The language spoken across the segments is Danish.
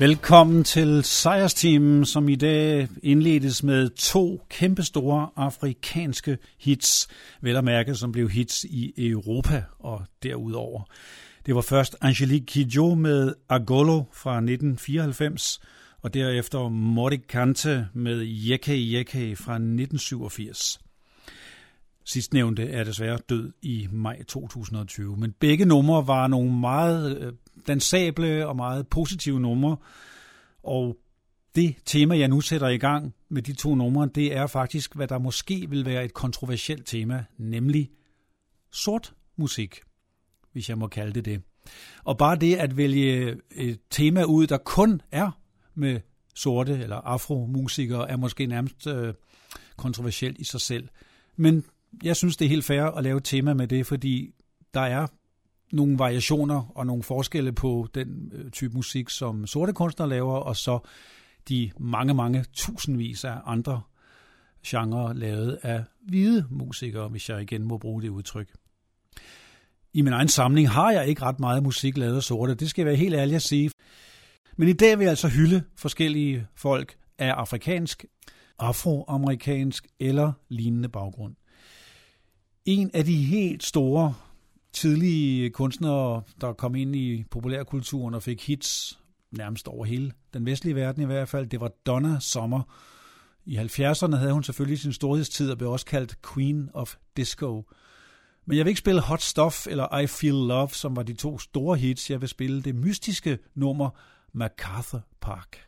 Velkommen til Team, som i dag indledes med to kæmpestore afrikanske hits, vel at mærke, som blev hits i Europa og derudover. Det var først Angelique Kidjo med Agolo fra 1994, og derefter Morikante med Yeke Yeke fra 1987. Sidstnævnte er desværre død i maj 2020, men begge numre var nogle meget øh, dansable og meget positive numre, og det tema, jeg nu sætter i gang med de to numre, det er faktisk, hvad der måske vil være et kontroversielt tema, nemlig sort musik, hvis jeg må kalde det det. Og bare det at vælge et tema ud, der kun er med sorte eller afromusikere, er måske nærmest øh, kontroversielt i sig selv. Men jeg synes, det er helt fair at lave et tema med det, fordi der er nogle variationer og nogle forskelle på den øh, type musik, som sorte kunstnere laver, og så de mange, mange tusindvis af andre genrer lavet af hvide musikere, hvis jeg igen må bruge det udtryk. I min egen samling har jeg ikke ret meget musik lavet af sorte, det skal jeg være helt ærlig at sige. Men i dag vil jeg altså hylde forskellige folk af afrikansk, afroamerikansk eller lignende baggrund. En af de helt store tidlige kunstnere, der kom ind i populærkulturen og fik hits nærmest over hele den vestlige verden i hvert fald, det var Donna Summer. I 70'erne havde hun selvfølgelig sin storhedstid og blev også kaldt Queen of Disco. Men jeg vil ikke spille Hot Stuff eller I Feel Love, som var de to store hits. Jeg vil spille det mystiske nummer MacArthur Park.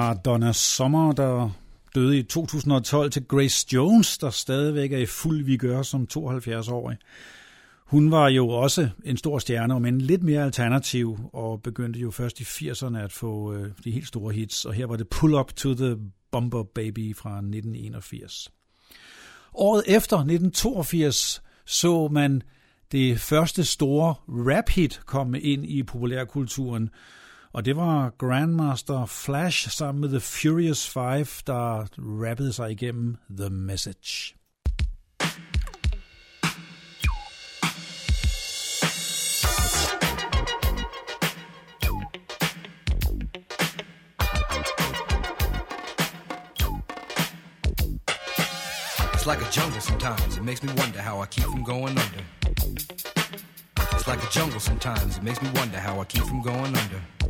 Fra Donna Sommer, der døde i 2012, til Grace Jones, der stadigvæk er i fuld vigør som 72-årig. Hun var jo også en stor stjerne, men lidt mere alternativ, og begyndte jo først i 80'erne at få øh, de helt store hits, og her var det Pull Up to the Bumper Baby fra 1981. Året efter, 1982, så man det første store rap-hit komme ind i populærkulturen, og det var Grandmaster Flash sammen med The Furious Five, der rappede sig igennem The Message. It's like a jungle sometimes. It makes me wonder how I keep from going under. It's like a jungle sometimes. It makes me wonder how I keep from going under.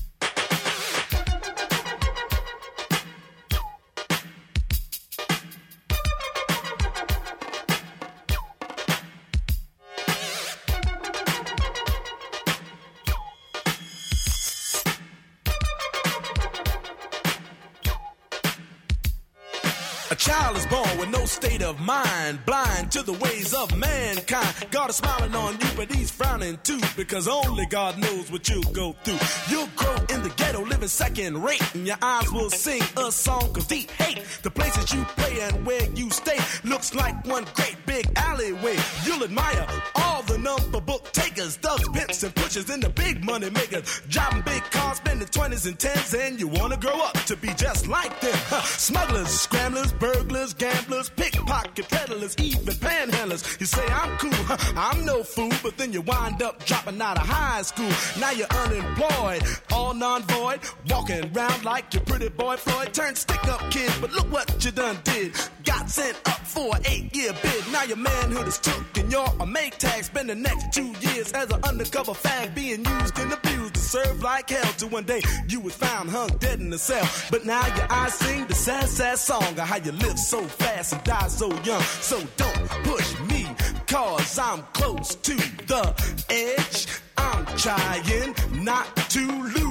Child is born with no state of mind, blind to the ways of mankind. God is smiling on you, but he's frowning too, because only God knows what you'll go through. You'll grow in the ghetto, living second rate, and your eyes will sing a song of deep hate. The places you play and where you stay looks like one great big alleyway. You'll admire all number book takers, thugs, pimps, and pushers, and the big money makers. Driving big cars, spending 20s and 10s, and you wanna grow up to be just like them. Huh. Smugglers, scramblers, burglars, gamblers, pickpocket peddlers, even panhandlers. You say I'm cool, huh, I'm no fool, but then you wind up dropping out of high school. Now you're unemployed, all non-void, walking around like your pretty boy Floyd. Turned stick-up kid, but look what you done did. Got sent up for an eight-year bid. Now your manhood is took and you're a make tag. Spend the next two years as an undercover fag, being used and abused to serve like hell. Till one day you was found hung dead in the cell. But now your eyes sing the sad, sad song of how you live so fast and die so young. So don't push me, cause I'm close to the edge. I'm trying not to lose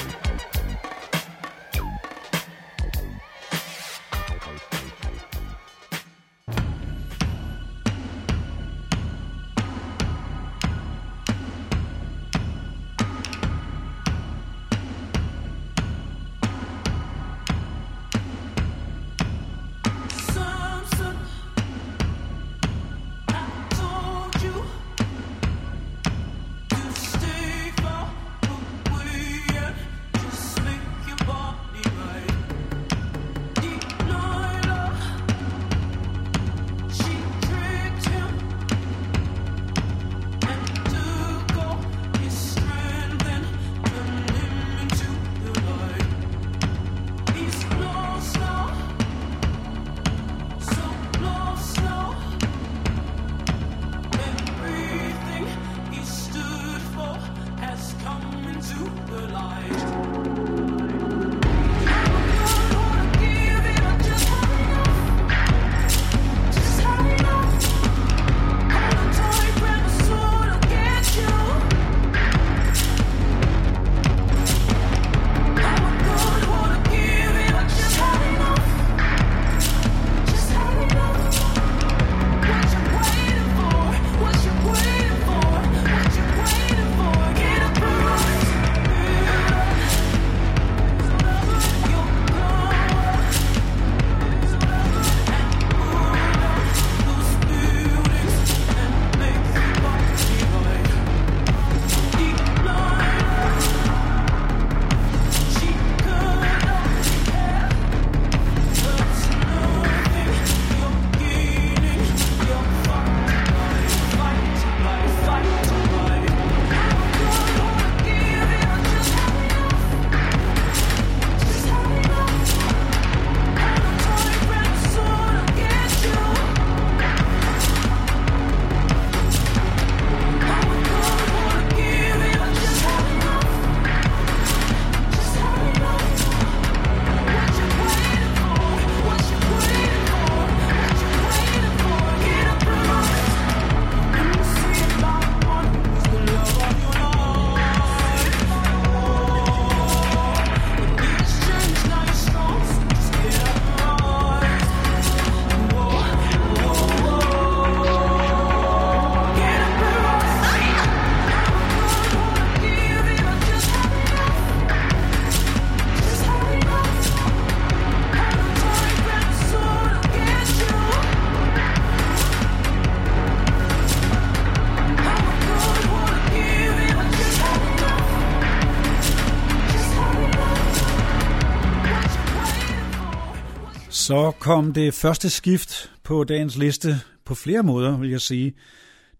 Så kom det første skift på dagens liste på flere måder, vil jeg sige.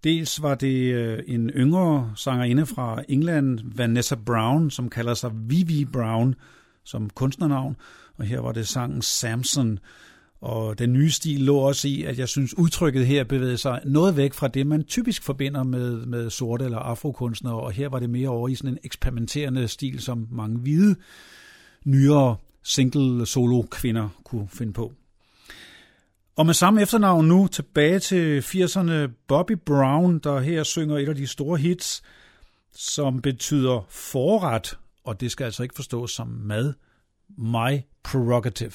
Dels var det øh, en yngre sangerinde fra England, Vanessa Brown, som kalder sig Vivi Brown som kunstnernavn, og her var det sangen Samson. Og den nye stil lå også i, at jeg synes udtrykket her bevægede sig noget væk fra det, man typisk forbinder med, med sorte eller afrokunstnere, og her var det mere over i sådan en eksperimenterende stil, som mange hvide nyere single solo kvinder kunne finde på. Og med samme efternavn nu tilbage til 80'erne Bobby Brown, der her synger et af de store hits, som betyder forret, og det skal altså ikke forstås som mad, My Prerogative.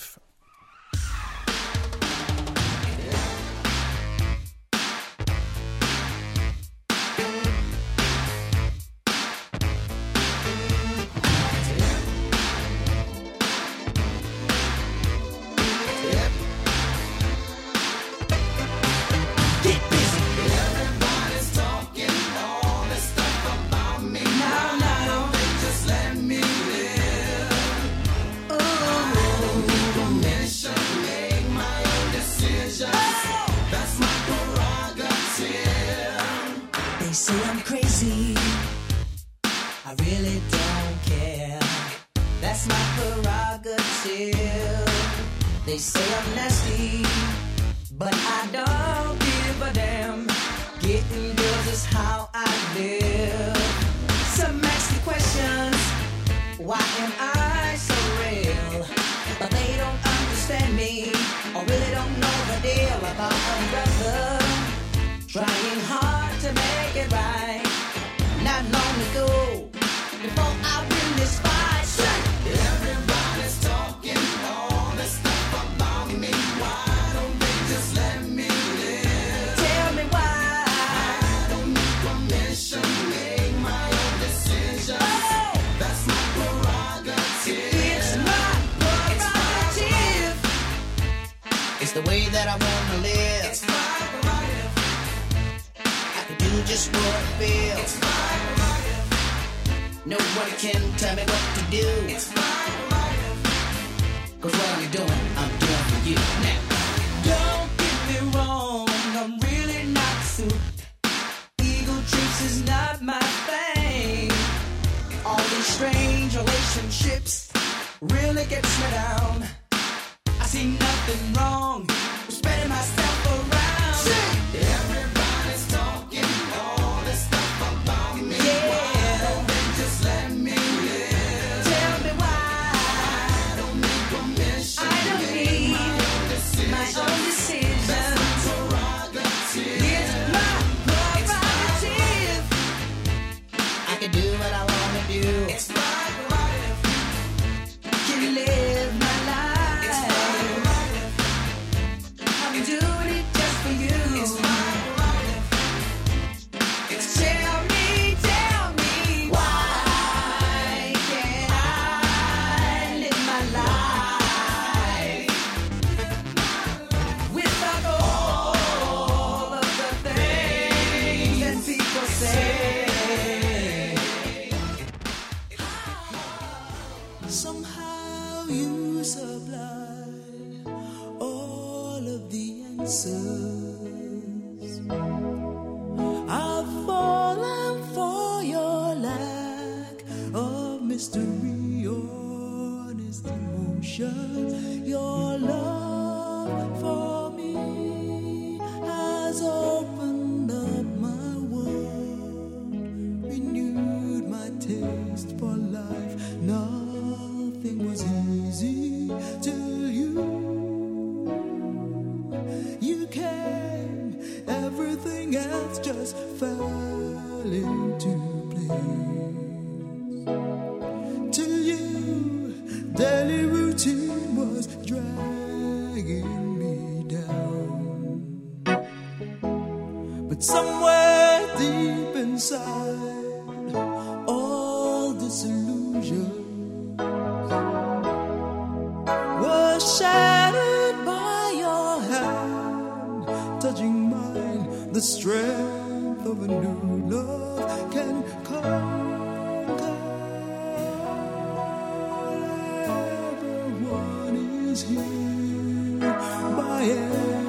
strength of a new love can conquer. Everyone is here by everyone.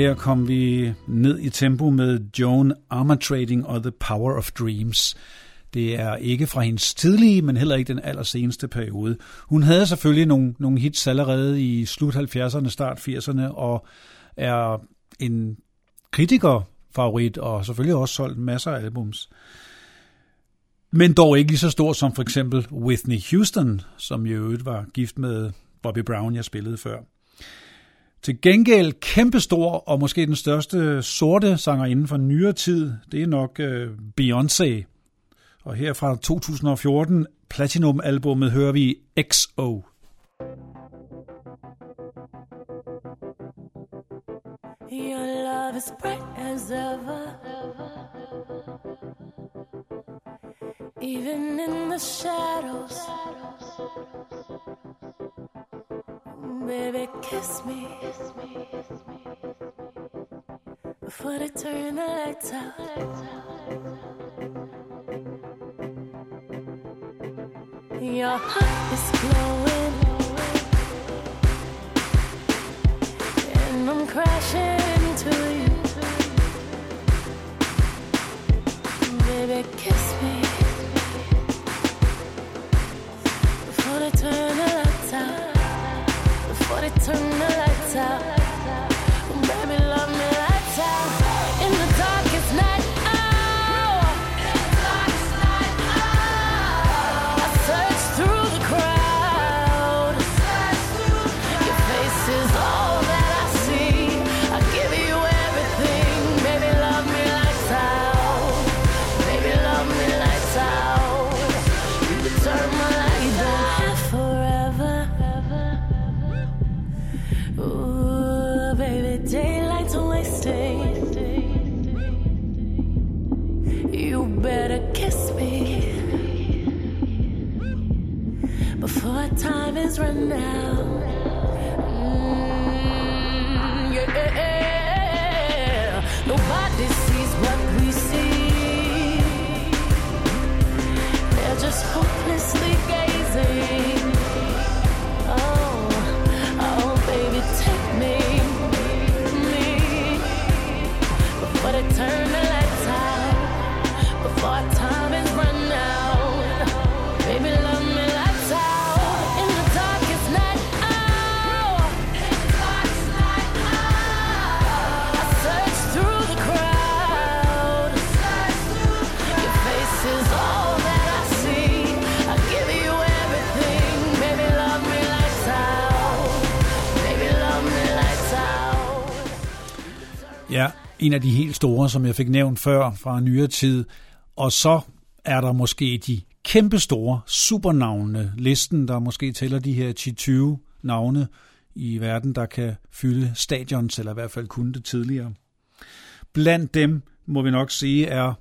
Her kom vi ned i tempo med Joan Armatrading og The Power of Dreams. Det er ikke fra hendes tidlige, men heller ikke den allerseneste periode. Hun havde selvfølgelig nogle, nogle hits allerede i slut 70'erne, start 80'erne, og er en kritikerfavorit, og selvfølgelig også solgt masser af albums. Men dog ikke lige så stor som for eksempel Whitney Houston, som i øvrigt var gift med Bobby Brown, jeg spillede før. Til gengæld kæmpestor og måske den største sorte sanger inden for nyere tid, det er nok øh, Beyoncé. Og her fra 2014, Platinum-albummet, hører vi XO. Your love is bright as ever. Even in the shadows. Baby, kiss me. Before they turn the lights out. Your heart is glowing. And I'm crashing into you. Baby, kiss me. Thought turn the lights out. Ooh, baby, daylight's wasting. You better kiss me before time is run out. Mm. Nobody sees what we see. They're just hopelessly en af de helt store, som jeg fik nævnt før fra nyere tid. Og så er der måske de kæmpe store supernavnene. Listen, der måske tæller de her 10-20 navne i verden, der kan fylde stadions, eller i hvert fald kunne det tidligere. Blandt dem må vi nok sige er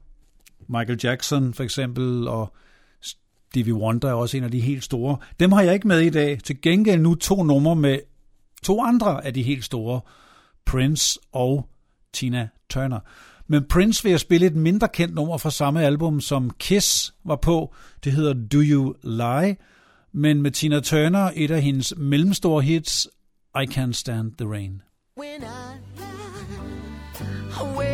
Michael Jackson for eksempel, og Stevie Wonder er også en af de helt store. Dem har jeg ikke med i dag. Til gengæld nu to numre med to andre af de helt store. Prince og Tina Turner. Men Prince vil jeg spille et mindre kendt nummer fra samme album, som Kiss var på. Det hedder Do You Lie. Men med Tina Turner, et af hendes mellemstore hits, I Can't Stand the Rain. When I lie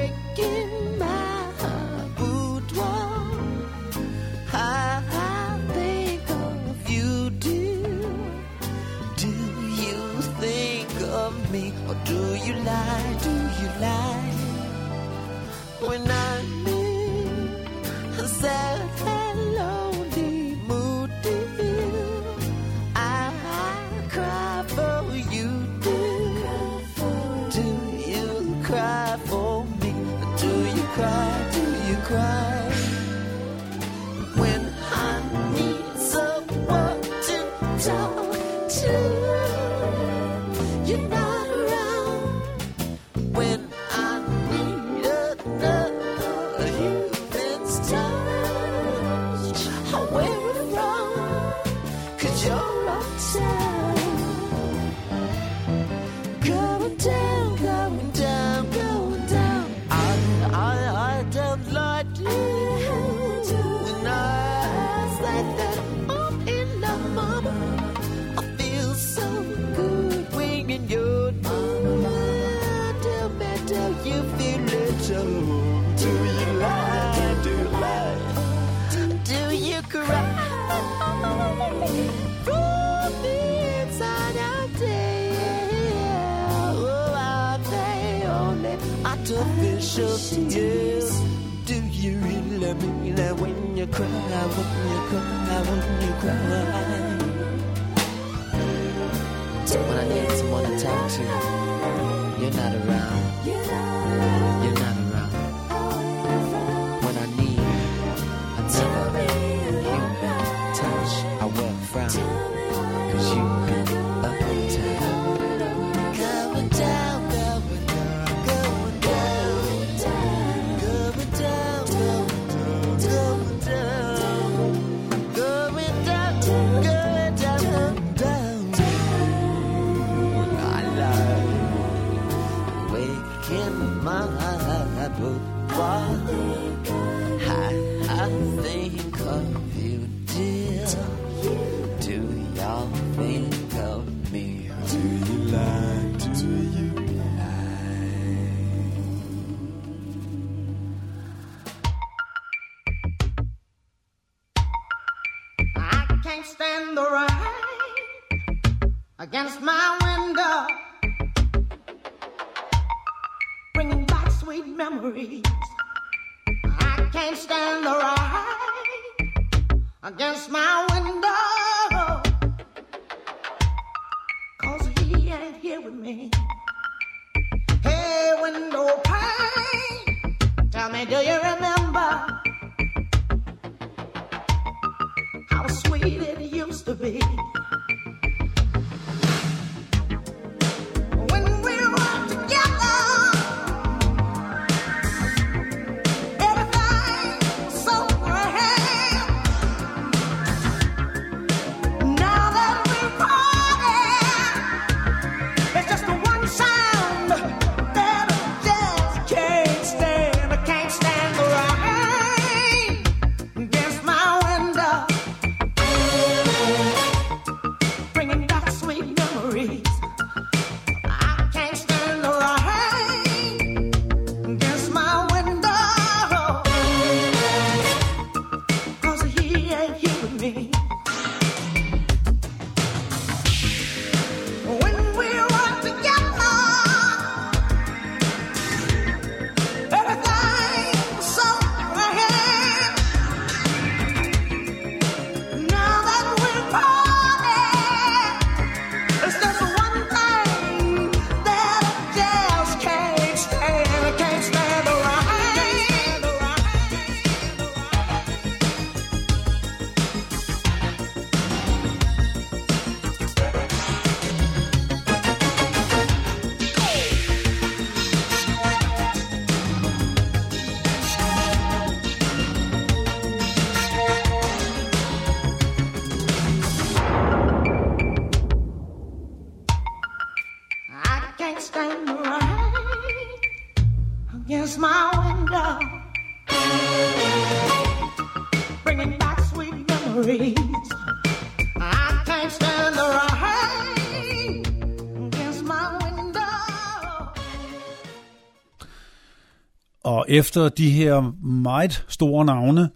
Efter de her meget store navne,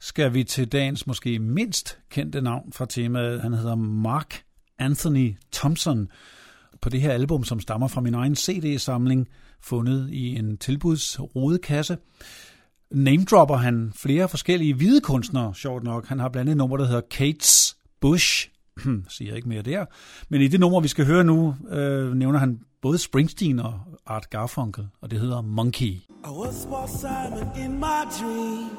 skal vi til dagens måske mindst kendte navn fra temaet. Han hedder Mark Anthony Thompson på det her album, som stammer fra min egen CD-samling, fundet i en tilbudsrodekasse. Namedropper han flere forskellige hvide kunstnere, sjovt nok. Han har blandt andet et nummer, der hedder Kates Bush, siger ikke mere der. Men i det nummer, vi skal høre nu, øh, nævner han både Springsteen og Art Garfunkel, og det hedder Monkey. I was Paul Simon in my dream.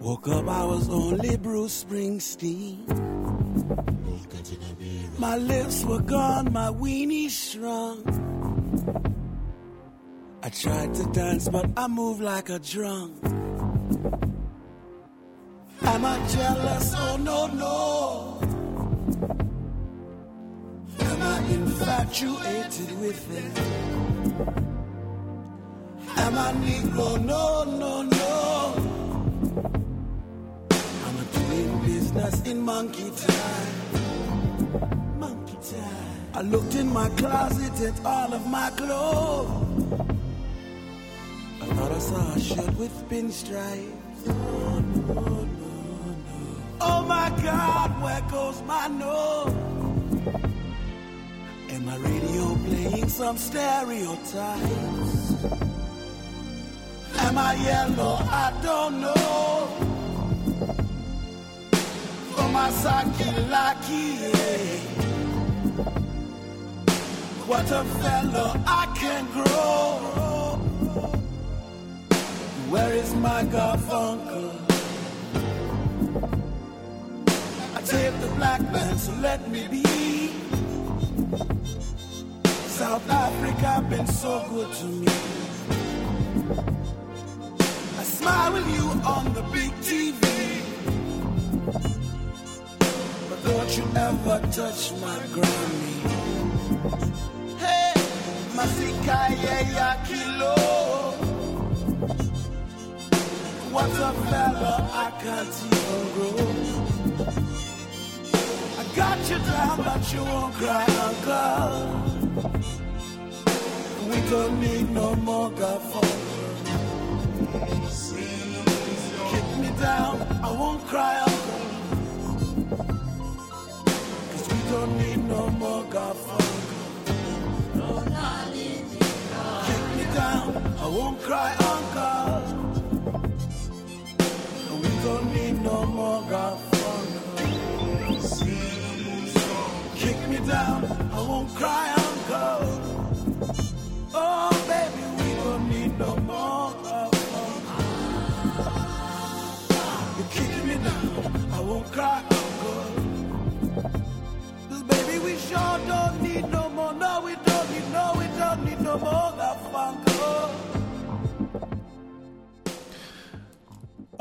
Woke up, I was only Bruce Springsteen. My lips were gone, my weenie shrunk. I tried to dance, but I moved like a drunk. Am I jealous? Oh no, no. Infatuated with it? Am I Negro? No, no, no. I'm doing business in monkey time. Monkey time. I looked in my closet at all of my clothes. I thought I saw a shirt with pinstripes. Oh, no, no, no. Oh my God, where goes my nose? My radio playing some stereotypes. Am I yellow? I don't know. Sake lucky. What a fellow I can grow. Where is my Garfunkel? I take the black man, so let me be. South Africa been so good to me. I smile with you on the big TV. But don't you ever touch my Grammy. Hey, Masika ya kilo. What a fella I can't even grow. Got you down, but you won't cry, uncle. We don't need no more Garfunkel. Kick me down, I won't cry, uncle. Cause we don't need no more Garfunkel. Kick me down, I won't cry, uncle. We don't need no more Garfunkel.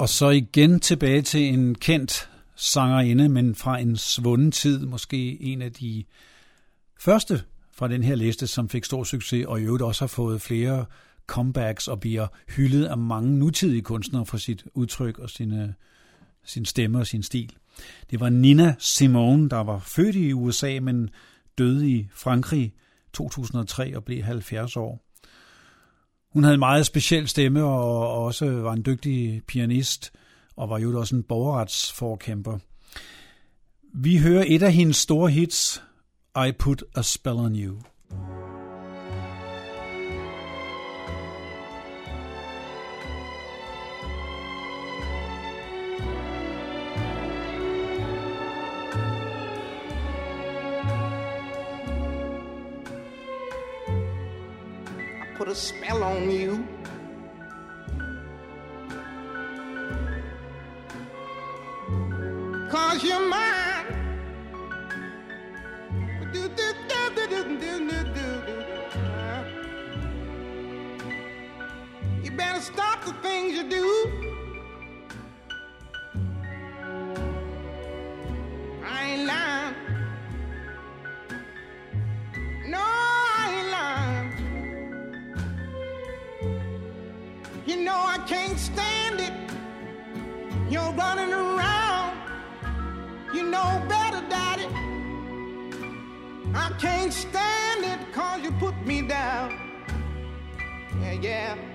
Og så igen tilbage til en kendt sangerinde, men fra en svunden tid, måske en af de første fra den her liste, som fik stor succes, og i øvrigt også har fået flere comebacks og bliver hyldet af mange nutidige kunstnere for sit udtryk og sine, sin stemme og sin stil. Det var Nina Simone, der var født i USA, men døde i Frankrig 2003 og blev 70 år. Hun havde en meget speciel stemme og også var en dygtig pianist og var jo også en borgerretsforkæmper. Vi hører et af hendes store hits, I Put a Spell on You. I put a spell on you. Cause you're mine. You better stop the things you do. Put me down. Yeah, yeah.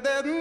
better than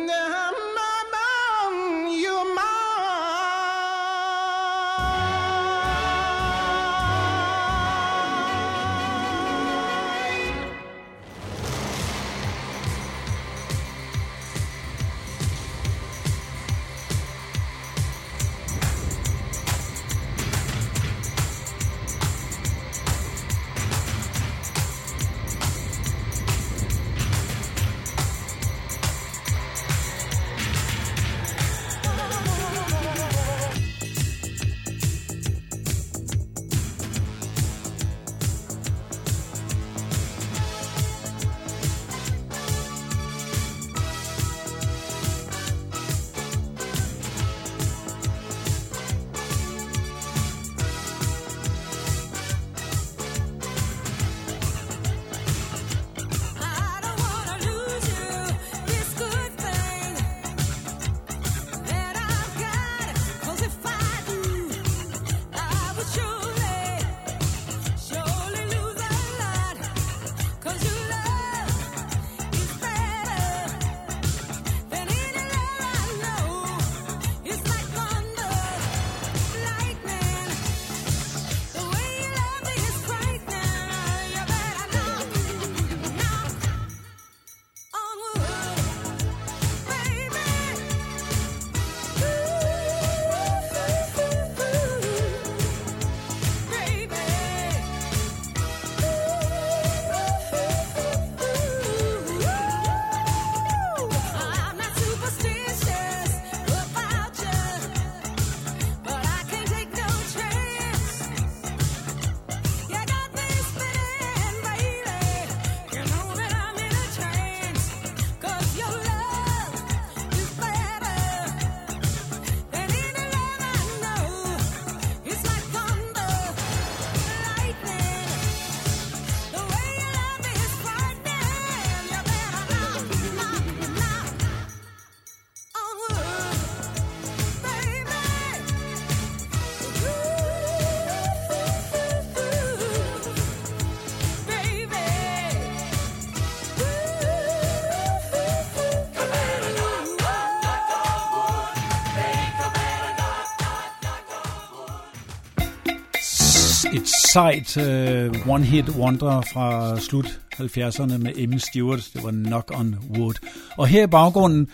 sejt uh, one-hit wonder fra slut 70'erne med Amy Stewart. Det var Knock on Wood. Og her i baggrunden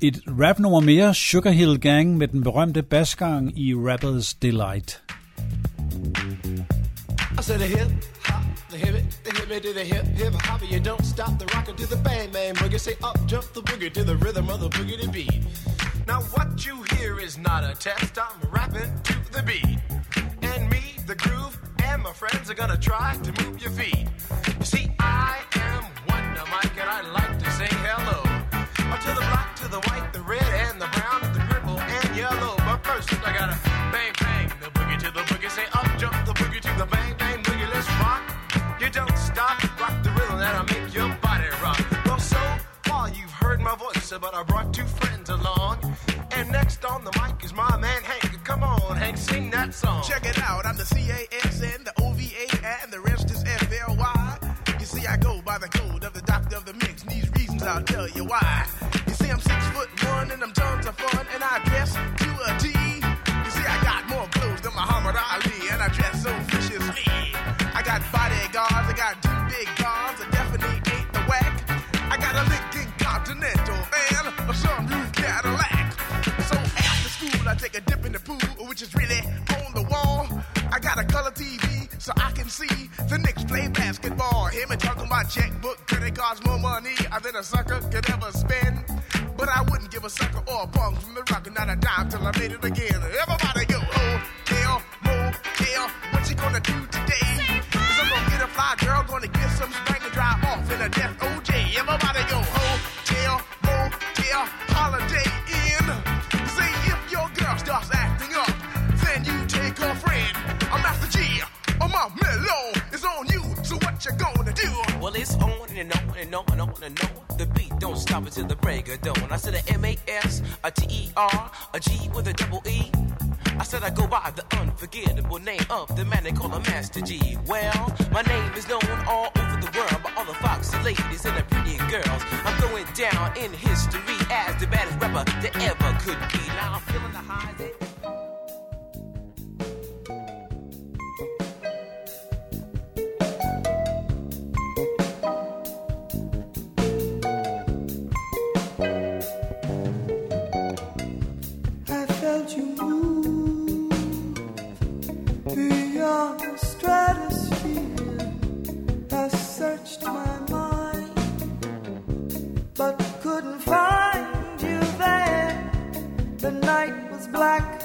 et rapnummer mere, Sugar Hill Gang med den berømte basgang i Rapper's Delight. I said the hip hop, the hip the hip to the hip hip hop. You don't stop the rockin' to the bang bang boogie. Say up jump the boogie to the rhythm of the boogie to beat. Now what you hear is not a test. I'm rapping to the beat, and me, the groove, and my friends are gonna try to move your feet. You see, I am Wonder Mike, and I like to say hello Uh, to the black, to the white, the red, and the brown, and the purple and yellow. But first, I gotta bang bang the boogie to the boogie. Say up jump the boogie to the bang bang boogie. Let's rock. You don't stop, rock the rhythm that'll make your body rock. Well, so far you've heard my voice, but I brought two friends along. And next on the mic is my man Hank, sing that song. Check it out, I'm the C-A-S-N, the O-V-A, and the rest is F-L-Y. You see, I go by the code of the doctor of the mix, and these reasons I'll tell you why. You see, I'm six foot one, and I'm can see the Knicks play basketball. Him and talking about checkbook, credit cards, more money uh, than a sucker could ever spend. But I wouldn't give a sucker or a punk from the rock, not a dime till I made it again. Everybody go, oh, motel, what you gonna do today? Cause I'm gonna get a fly girl, gonna get some spank and drive off in a death OJ. Everybody go, and on and on and on and on. The beat don't stop until the break of dawn. I said a M A S, a T E R, a G with a double E. I said I go by the unforgettable name of the man they call a Master G. Well, my name is known all over the world by all the foxy ladies and the pretty girls. I'm going down in history as the baddest rapper that ever could be. Searched my mind, but couldn't find you there. The night was black.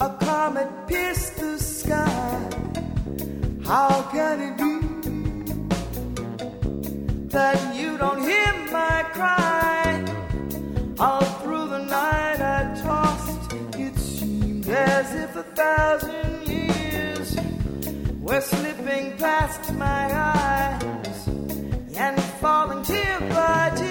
A comet pierced the sky. How can it be that past my eyes and falling tear by tear.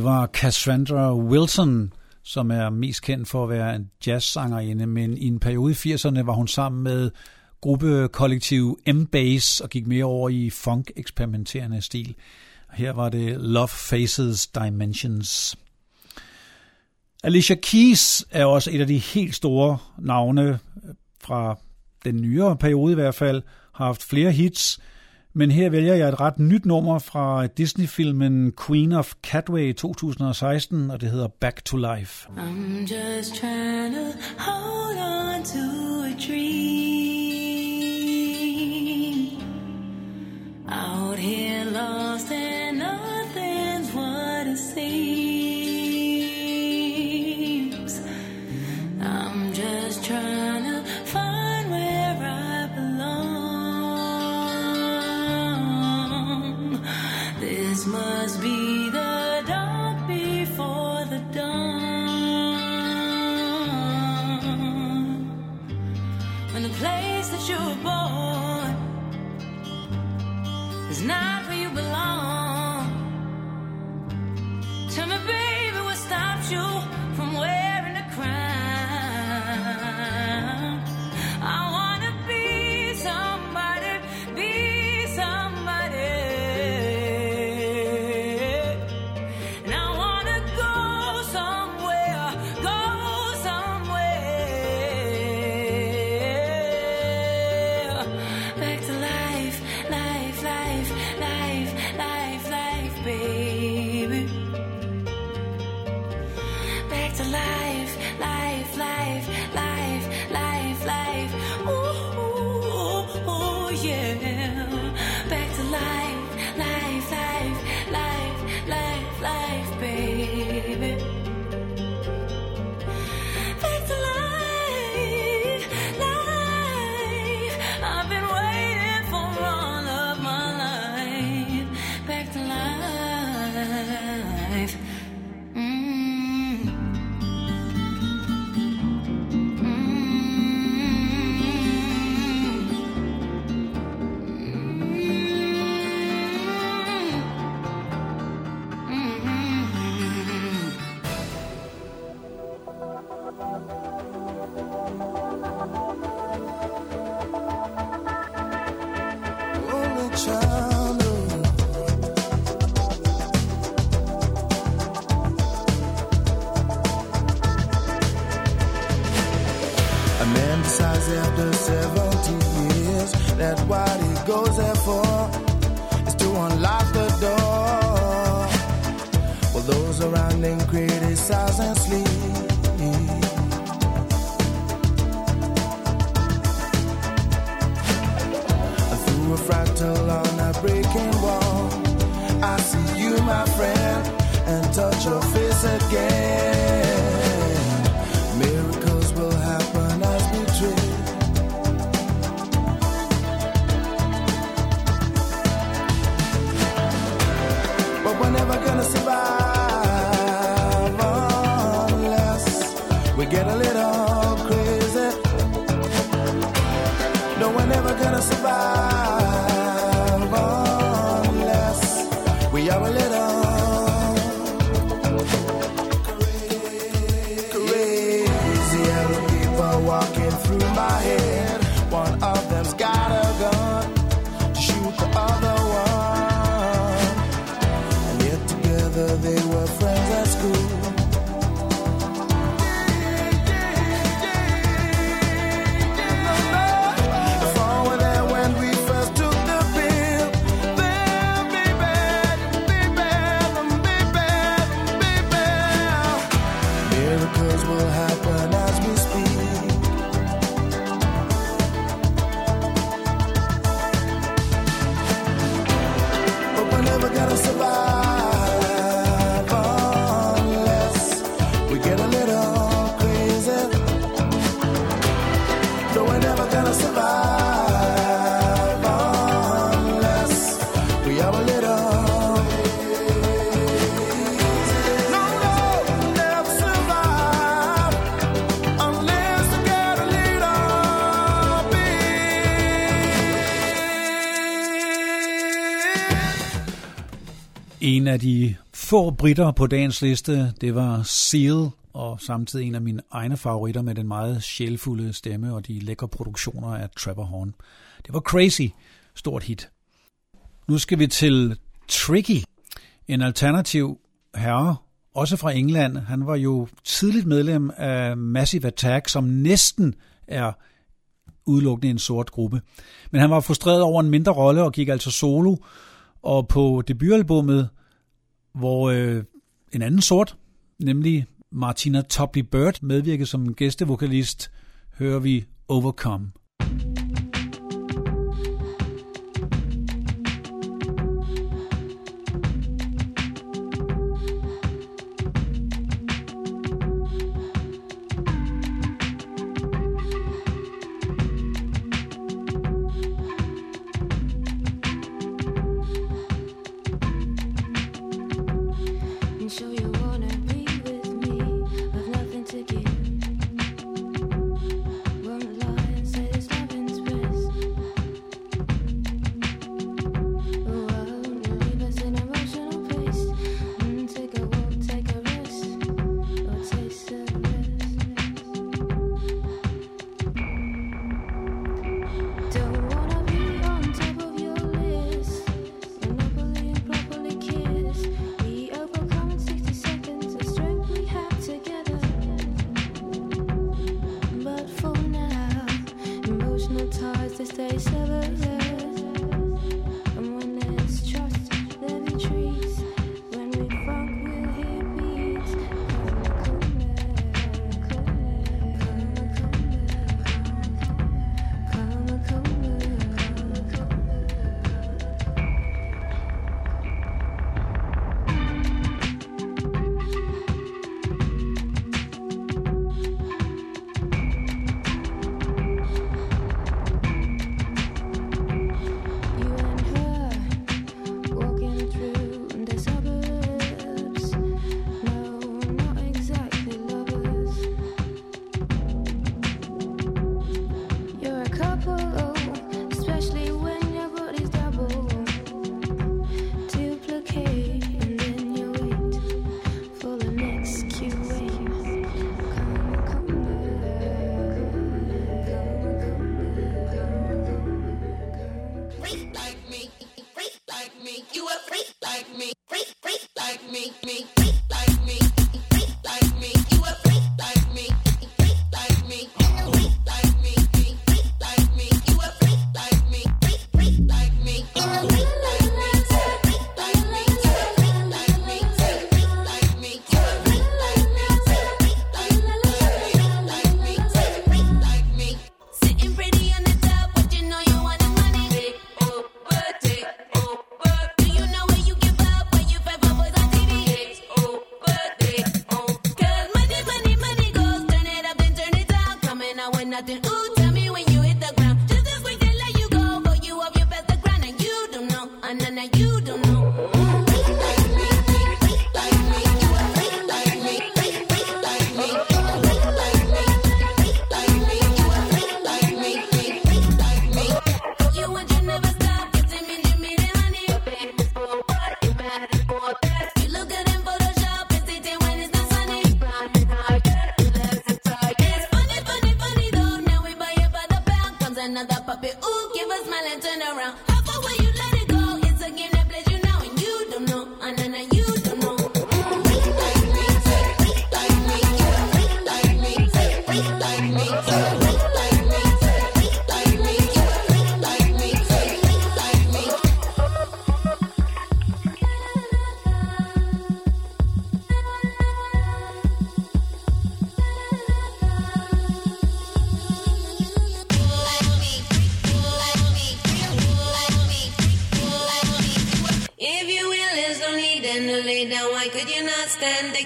Det var Cassandra Wilson, som er mest kendt for at være en jazzsangerinde, men i en periode i 80'erne var hun sammen med gruppekollektiv M-Bass og gik mere over i funk-eksperimenterende stil. Her var det Love Faces Dimensions. Alicia Keys er også et af de helt store navne fra den nyere periode i hvert fald, har haft flere hits, men her vælger jeg et ret nyt nummer fra Disney-filmen Queen of Catway 2016, og det hedder Back to Life. I'm just trying to hold on to a dream. friends at school. af de få britter på dagens liste, det var Seal, og samtidig en af mine egne favoritter med den meget sjælfulde stemme og de lækre produktioner af Trevor Horn. Det var Crazy, stort hit. Nu skal vi til Tricky, en alternativ herre, også fra England. Han var jo tidligt medlem af Massive Attack, som næsten er udelukkende en sort gruppe. Men han var frustreret over en mindre rolle og gik altså solo, og på debutalbummet hvor øh, en anden sort, nemlig Martina Topley Bird, medvirkede som gæstevokalist, hører vi Overcome.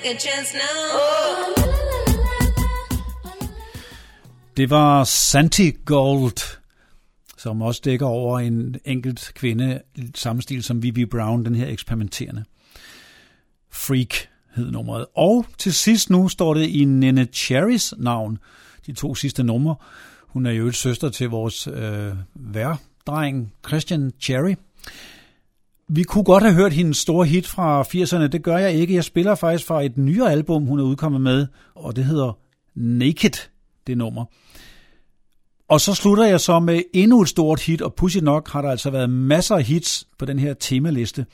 Take a chance now. Det var Santi Gold, som også dækker over en enkelt kvinde, samme stil som Vivi Brown, den her eksperimenterende. Freak hed nummeret. Og til sidst nu står det i Nene Cherrys navn, de to sidste numre. Hun er jo et søster til vores øh, værdreng Christian Cherry. Vi kunne godt have hørt hendes store hit fra 80'erne, det gør jeg ikke. Jeg spiller faktisk fra et nyere album, hun er udkommet med, og det hedder Naked, det nummer. Og så slutter jeg så med endnu et stort hit, og pudsigt nok har der altså været masser af hits på den her temaliste.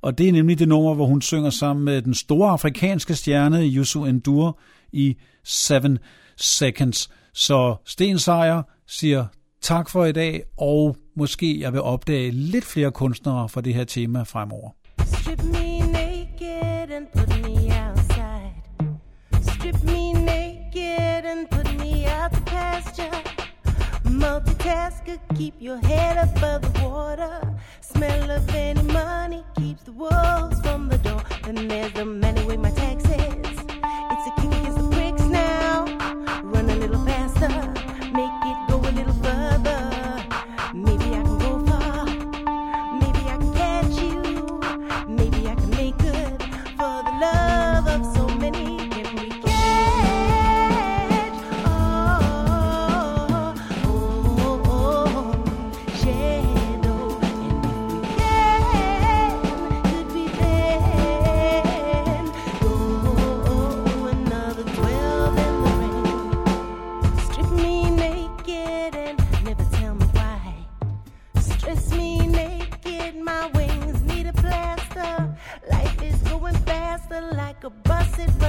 Og det er nemlig det nummer, hvor hun synger sammen med den store afrikanske stjerne Yusu Endur i 7 Seconds. Så Sten Sejer siger tak for i dag, og måske jeg vil opdage lidt flere kunstnere for det her tema fremover. Strip me naked and put me outside. Strip me naked and put me out the pasture. Multitasker, keep your head above the water. Smell of any money keeps the wolves from the door. Then there's the man who my taxes. could bust it.